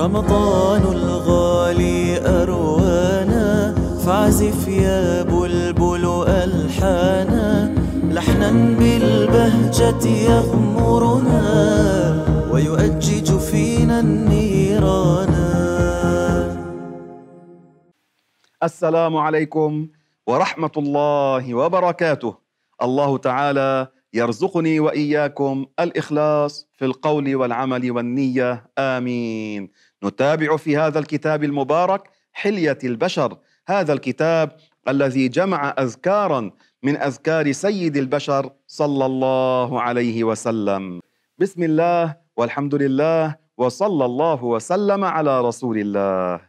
رمضان الغالي أروانا فاعزف يا بلبل ألحانا. لحنا بالبهجة يغمرنا ويؤجج فينا النيران. السلام عليكم ورحمة الله وبركاته. الله تعالى يرزقني وإياكم الإخلاص في القول والعمل والنية. آمين. نتابع في هذا الكتاب المبارك حلية البشر. هذا الكتاب الذي جمع أذكارا من أذكار سيد البشر صلى الله عليه وسلم. بسم الله والحمد لله وصلى الله وسلم على رسول الله.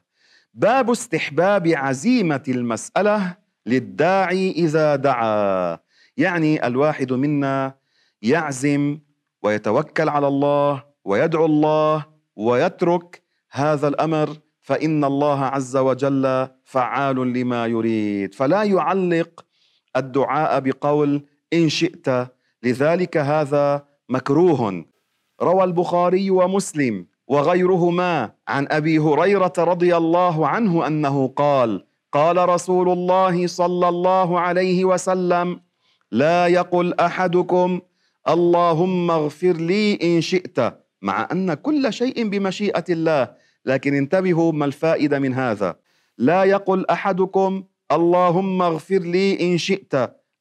باب استحباب عزيمة المسألة للداعي إذا دعا. يعني الواحد منا يعزم ويتوكل على الله ويدعو الله ويترك هذا الأمر فإن الله عز وجل فعال لما يريد. فلا يعلق الدعاء بقول إن شئت لذلك هذا مكروه. روى البخاري ومسلم وغيرهما عن أبي هريرة رضي الله عنه أنه قال قال رسول الله صلى الله عليه وسلم لا يقل أحدكم اللهم اغفر لي إن شئت مع أن كل شيء بمشيئة الله لكن انتبهوا ما الفائدة من هذا. لا يقل أحدكم اللهم اغفر لي إن شئت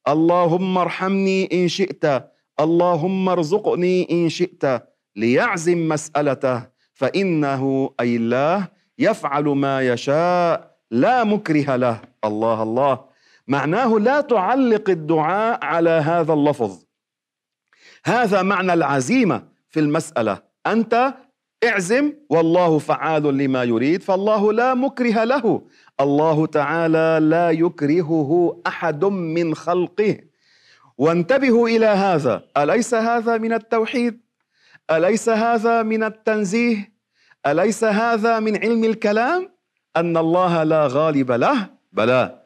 اللهم ارحمني إن شئت اللهم ارزقني إن شئت ليعزم مسألته فإنه أي الله يفعل ما يشاء لا مكره له. الله الله. معناه لا تعلق الدعاء على هذا اللفظ. هذا معنى العزيمة في المسألة. أنت اعزم والله فعال لما يريد فالله لا مكره له. الله تعالى لا يكرهه أحد من خلقه. وانتبهوا إلى هذا. أليس هذا من التوحيد؟ أليس هذا من التنزيه؟ أليس هذا من علم الكلام؟ أن الله لا غالب له. بلى.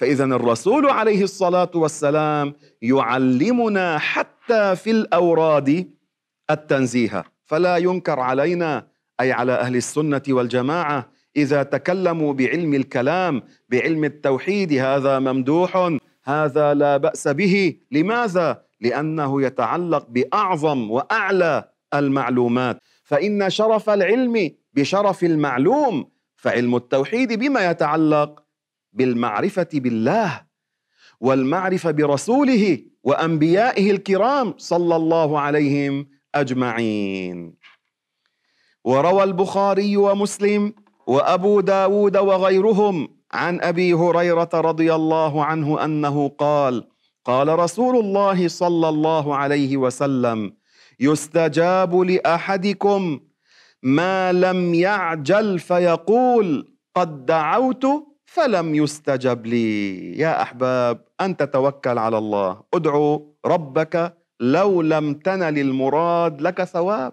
فاذا الرسول عليه الصلاة والسلام يعلمنا حتى في الأوراد التنزيه. فلا ينكر علينا أي على أهل السنة والجماعة إذا تكلموا بعلم الكلام بعلم التوحيد هذا ممدوح هذا لا بأس به. لماذا؟ لأنه يتعلق بأعظم وأعلى المعلومات. فإن شرف العلم بشرف المعلوم فعلم التوحيد بما يتعلق بالمعرفة بالله والمعرفة برسوله وأنبيائه الكرام صلى الله عليهم أجمعين. وروى البخاري ومسلم وأبو داود وغيرهم عن أبي هريرة رضي الله عنه أنه قال قال رسول الله صلى الله عليه وسلم يستجاب لأحدكم ما لم يعجل فيقول قد دعوت فلم يستجب لي. يا أحباب أن تتوكل على الله. ادعو ربك لو لم تنل المراد لك ثواب.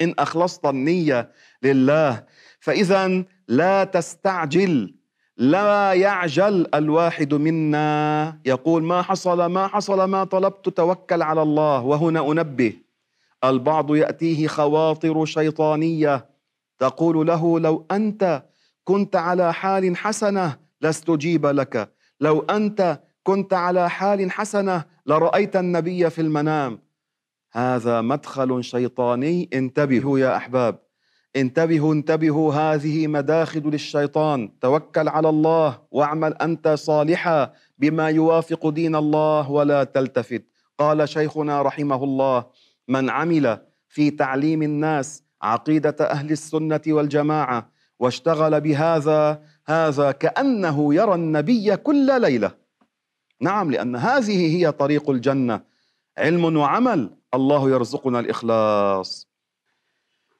إن أخلصت النية لله فإذا لا تستعجل. لا يعجل الواحد منا. يقول ما حصل ما حصل ما طلبت توكل على الله. وهنا أنبه. البعض يأتيه خواطر شيطانية. تقول له لو أنت كنت على حال حسنة لاستجيب لك. لو أنت كنت على حال حسنة لرأيت النبي في المنام. هذا مدخل شيطاني. انتبهوا يا أحباب. انتبهوا انتبهوا. هذه مداخل للشيطان. توكل على الله واعمل أنت صالحا بما يوافق دين الله ولا تلتفت. قال شيخنا رحمه الله من عمل في تعليم الناس عقيدة أهل السنة والجماعة واشتغل بهذا هذا كأنه يرى النبي كل ليلة. نعم لأن هذه هي طريق الجنة. علم وعمل الله يرزقنا الإخلاص.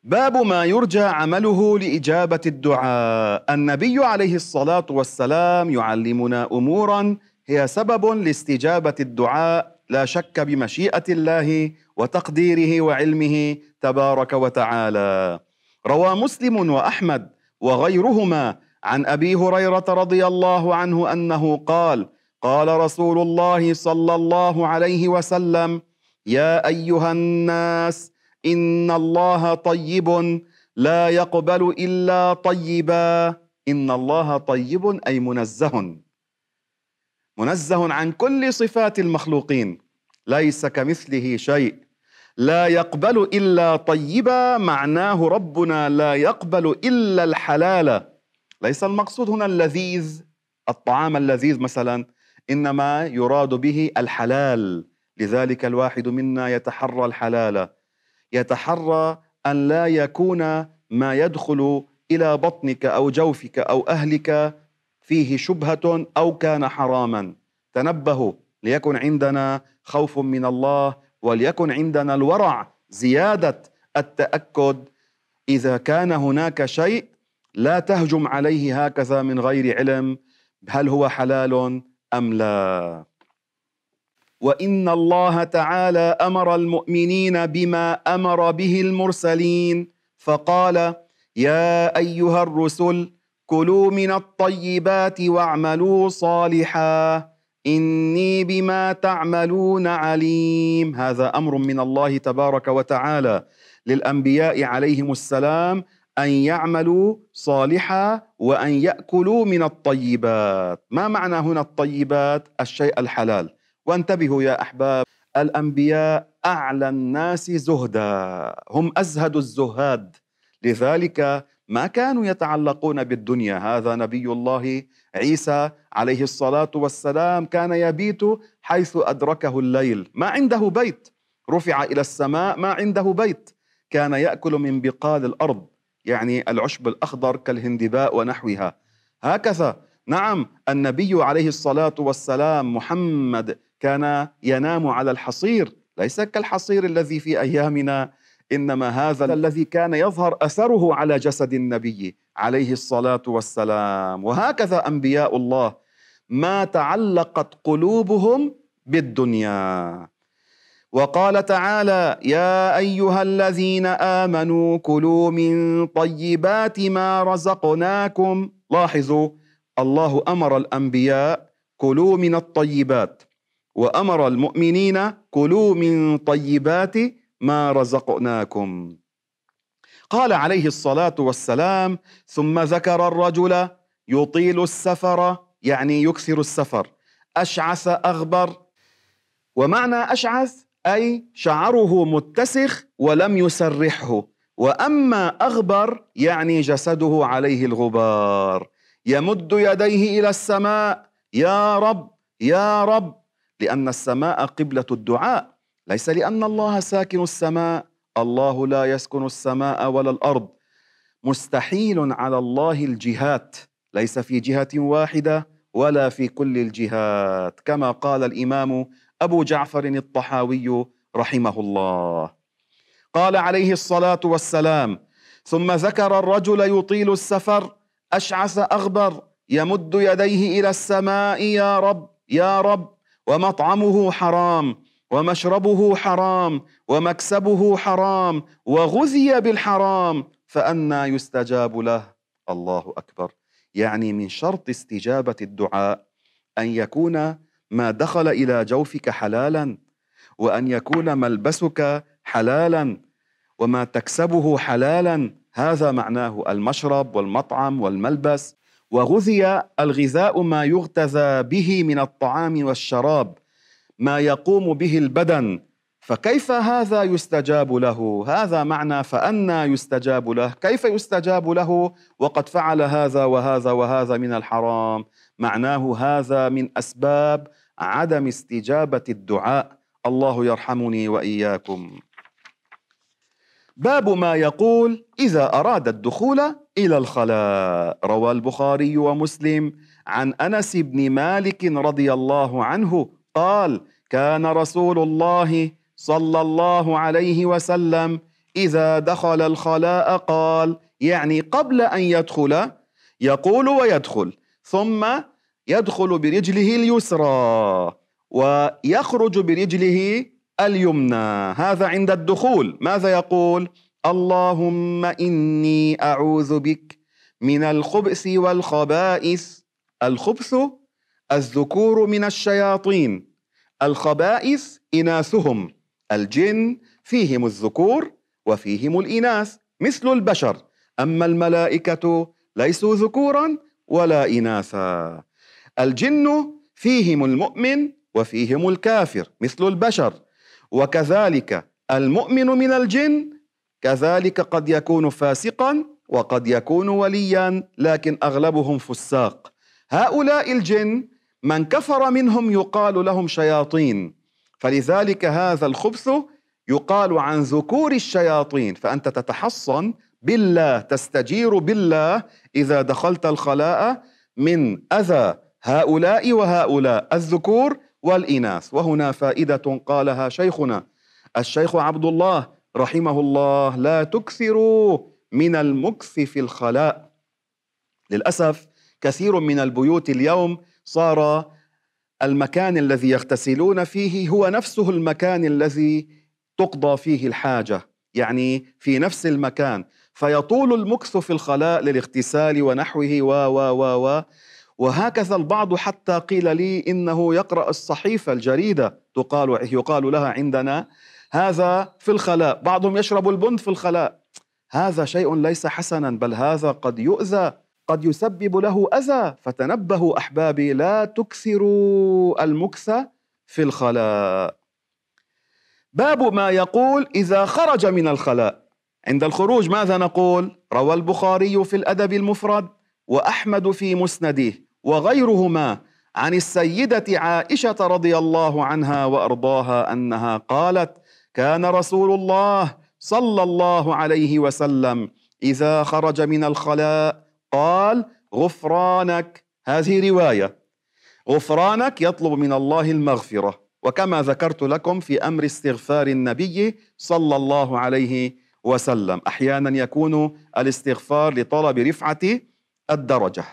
باب ما يرجى عمله لإجابة الدعاء. النبي عليه الصلاة والسلام يعلمنا أمورا هي سبب لاستجابة الدعاء لا شك بمشيئة الله وتقديره وعلمه تبارك وتعالى. روى مسلم وأحمد وغيرهما عن أبي هريرة رضي الله عنه أنه قال قال رسول الله صلى الله عليه وسلم يا أيها الناس إن الله طيب لا يقبل إلا طيبا. إن الله طيب أي منزه. منزه عن كل صفات المخلوقين ليس كمثله شيء. لا يقبل إلا طيبا معناه ربنا لا يقبل إلا الحلال. ليس المقصود هنا اللذيذ الطعام اللذيذ مثلا إنما يراد به الحلال. لذلك الواحد منا يتحرى الحلال. يتحرى أن لا يكون ما يدخل إلى بطنك أو جوفك أو أهلك فيه شبهة أو كان حراما. تنبهوا ليكن عندنا خوف من الله وليكن عندنا الورع زيادة التأكد. إذا كان هناك شيء لا تهجم عليه هكذا من غير علم هل هو حلال أم لا؟ وإن الله تعالى أمر المؤمنين بما أمر به المرسلين فقال يا أيها الرسل كلوا من الطيبات واعملوا صالحا. إني بما تعملون عليم. هذا أمر من الله تبارك وتعالى. للأنبياء عليهم السلام أن يعملوا صالحا وأن يأكلوا من الطيبات. ما معنى هنا الطيبات؟ الشيء الحلال. وانتبهوا يا أحباب الأنبياء أعلى الناس زهدا. هم أزهد الزهاد. لذلك ما كانوا يتعلقون بالدنيا. هذا نبي الله عيسى عليه الصلاة والسلام كان يبيت حيث أدركه الليل. ما عنده بيت. رفع إلى السماء ما عنده بيت. كان يأكل من بقال الأرض يعني العشب الأخضر كالهندباء ونحوها. هكذا نعم النبي عليه الصلاة والسلام محمد كان ينام على الحصير. ليس كالحصير الذي في أيامنا إنما هذا الذي كان يظهر أثره على جسد النبي عليه الصلاة والسلام. وهكذا أنبياء الله ما تعلقت قلوبهم بالدنيا. وقال تعالى يا أيها الذين آمنوا كلوا من طيبات ما رزقناكم. لاحظوا الله أمر الأنبياء كلوا من الطيبات وأمر المؤمنين كلوا من طيبات ما رزقناكم. قال عليه الصلاة والسلام ثم ذكر الرجل يطيل السفر يعني يكثر السفر. أشعث أغبر. ومعنى أشعث أي شعره متسخ ولم يسرحه. وأما أغبر يعني جسده عليه الغبار. يمد يديه إلى السماء يا رب يا رب. لأن السماء قبلة الدعاء. ليس لأن الله ساكن السماء الله لا يسكن السماء ولا الأرض. مستحيل على الله الجهات ليس في جهة واحدة ولا في كل الجهات. كما قال الإمام أبو جعفر الطحاوي رحمه الله. قال عليه الصلاة والسلام ثم ذكر الرجل يطيل السفر أشعث أغبر يمد يديه إلى السماء يا رب يا رب ومطعمه حرام. ومشربه حرام ومكسبه حرام وغذي بالحرام فأنى يستجاب له. الله أكبر. يعني من شرط استجابة الدعاء أن يكون ما دخل إلى جوفك حلالا وأن يكون ملبسك حلالا وما تكسبه حلالا. هذا معناه المشرب والمطعم والملبس. وغذي الغذاء ما يغتذى به من الطعام والشراب. ما يقوم به البدن فكيف هذا يستجاب له؟ هذا معنى فأنا يستجاب له. كيف يستجاب له؟ وقد فعل هذا وهذا وهذا من الحرام. معناه هذا من أسباب عدم استجابة الدعاء. الله يرحمني وإياكم. باب ما يقول إذا أراد الدخول إلى الخلاء. روى البخاري ومسلم عن أنس بن مالك رضي الله عنه قال كان رسول الله صلى الله عليه وسلم إذا دخل الخلاء قال يعني قبل أن يدخل يقول ويدخل ثم يدخل برجله اليسرى ويخرج برجله اليمنى. هذا عند الدخول. ماذا يقول؟ اللهم إني أعوذ بك من الخبث والخبائث. الخبث الذكور من الشياطين الخبائث إناثهم الجن فيهم الذكور وفيهم الإناث مثل البشر. أما الملائكة ليسوا ذكورا ولا إناثا. الجن فيهم المؤمن وفيهم الكافر مثل البشر. وكذلك المؤمن من الجن كذلك قد يكون فاسقا وقد يكون وليا لكن أغلبهم فساق. هؤلاء الجن من كفر منهم يقال لهم شياطين فلذلك هذا الخبث يقال عن ذكور الشياطين فأنت تتحصن بالله تستجير بالله إذا دخلت الخلاء من أذى هؤلاء وهؤلاء الذكور والإناث. وهنا فائدة قالها شيخنا الشيخ عبد الله رحمه الله لا تكثروا من المكث في الخلاء للأسف كثير من البيوت اليوم صار المكان الذي يغتسلون فيه هو نفسه المكان الذي تقضى فيه الحاجة يعني في نفس المكان. فيطول المكث في الخلاء للاغتسال ونحوه و و و و. وهكذا البعض حتى قيل لي إنه يقرأ الصحيفة الجريدة تقال يقال لها عندنا هذا في الخلاء. بعضهم يشرب البن في الخلاء. هذا شيء ليس حسنا بل هذا قد يؤذى. قد يسبب له أذى فتنبهوا أحبابي لا تكثروا المكث في الخلاء. باب ما يقول إذا خرج من الخلاء. عند الخروج ماذا نقول؟ روى البخاري في الأدب المفرد وأحمد في مسنده وغيرهما عن السيدة عائشة رضي الله عنها وأرضاها أنها قالت كان رسول الله صلى الله عليه وسلم إذا خرج من الخلاء قال غفرانك. هذه رواية. غفرانك يطلب من الله المغفرة. وكما ذكرت لكم في أمر استغفار النبي صلى الله عليه وسلم. أحيانا يكون الاستغفار لطلب رفعة الدرجة.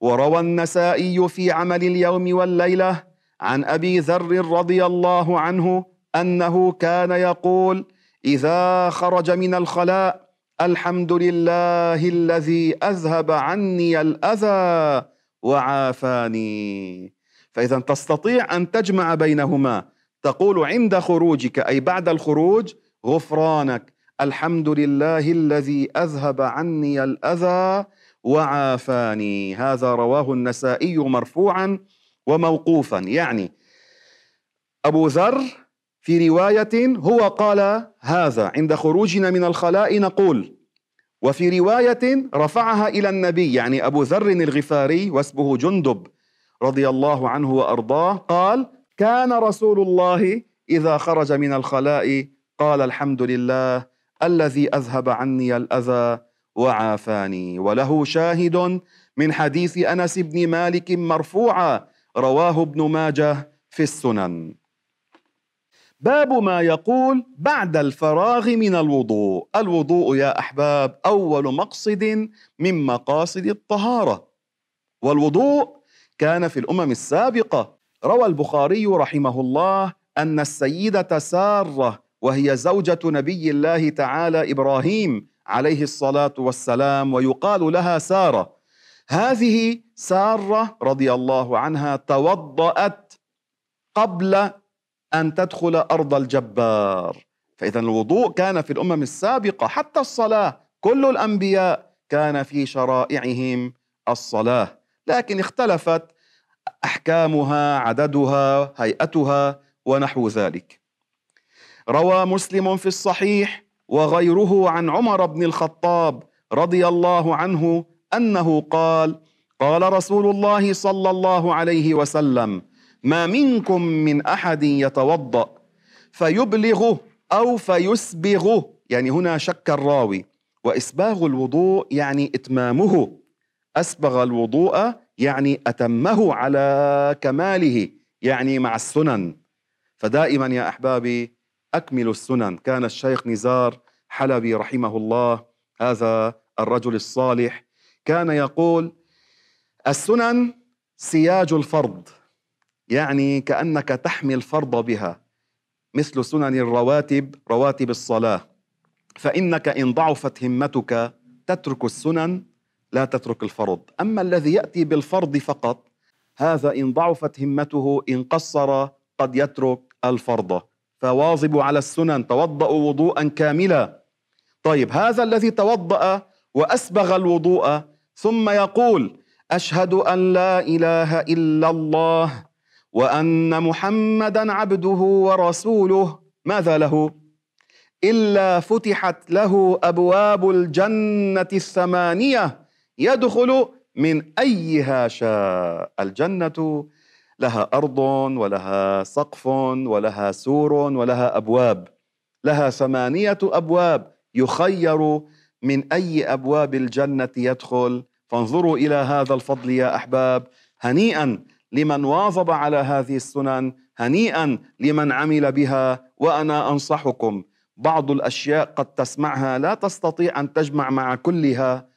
وروى النسائي في عمل اليوم والليلة عن أبي ذر رضي الله عنه أنه كان يقول إذا خرج من الخلاء الحمد لله الذي أذهب عني الأذى وعافاني. فإذا تستطيع أن تجمع بينهما تقول عند خروجك أي بعد الخروج غفرانك. الحمد لله الذي أذهب عني الأذى وعافاني. هذا رواه النسائي مرفوعا وموقوفا. يعني أبو ذر في رواية هو قال هذا عند خروجنا من الخلاء نقول وفي رواية رفعها إلى النبي يعني أبو ذر الغفاري واسمه جندب رضي الله عنه وأرضاه قال كان رسول الله إذا خرج من الخلاء قال الحمد لله الذي أذهب عني الأذى وعافاني وله شاهد من حديث أنس بن مالك مرفوعا رواه ابن ماجه في السنن. باب ما يقول بعد الفراغ من الوضوء. الوضوء يا أحباب أول مقصد من مقاصد الطهارة. والوضوء كان في الأمم السابقة. روى البخاري رحمه الله أن السيدة سارة وهي زوجة نبي الله تعالى إبراهيم عليه الصلاة والسلام ويقال لها سارة. هذه سارة رضي الله عنها توضأت قبل أن تدخل أرض الجبار. فاذا الوضوء كان في الأمم السابقة حتى الصلاة. كل الأنبياء كان في شرائعهم الصلاة. لكن اختلفت أحكامها عددها هيئتها ونحو ذلك. روى مسلم في الصحيح وغيره عن عمر بن الخطاب رضي الله عنه أنه قال قال رسول الله صلى الله عليه وسلم ما منكم من أحد يتوضأ فيبلغ أو فيسبغ يعني هنا شك الراوي. وإسباغ الوضوء يعني إتمامه. أسبغ الوضوء يعني أتمه على كماله يعني مع السنن. فدائما يا أحبابي اكملوا السنن. كان الشيخ نزار حلبي رحمه الله هذا الرجل الصالح كان يقول السنن سياج الفرض. يعني كأنك تحمي الفرض بها مثل سنن الرواتب رواتب الصلاة. فإنك إن ضعفت همتك تترك السنن لا تترك الفرض. أما الذي يأتي بالفرض فقط هذا إن ضعفت همته إن قصر قد يترك الفرض. فواظبوا على السنن توضأوا وضوءا كاملا. طيب هذا الذي توضأ وأسبغ الوضوء ثم يقول أشهد أن لا إله إلا الله. وأن محمدا عبده ورسوله ماذا له؟ إلا فتحت له أبواب الجنة الثمانية يدخل من أيها شاء. الجنة لها أرض ولها سقف ولها سور ولها أبواب. لها ثمانية أبواب يخير من أي أبواب الجنة يدخل. فانظروا إلى هذا الفضل يا أحباب. هنيئا لمن واظب على هذه السنن هنيئا لمن عمل بها وأنا أنصحكم. بعض الأشياء قد تسمعها لا تستطيع أن تجمع مع كلها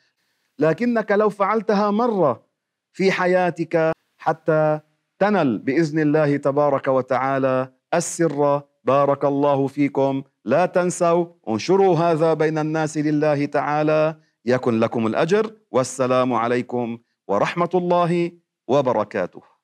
لكنك لو فعلتها مرة في حياتك حتى تنل بإذن الله تبارك وتعالى. السر بارك الله فيكم. لا تنسوا انشروا هذا بين الناس لله تعالى. يكن لكم الأجر والسلام عليكم ورحمة الله وبركاته.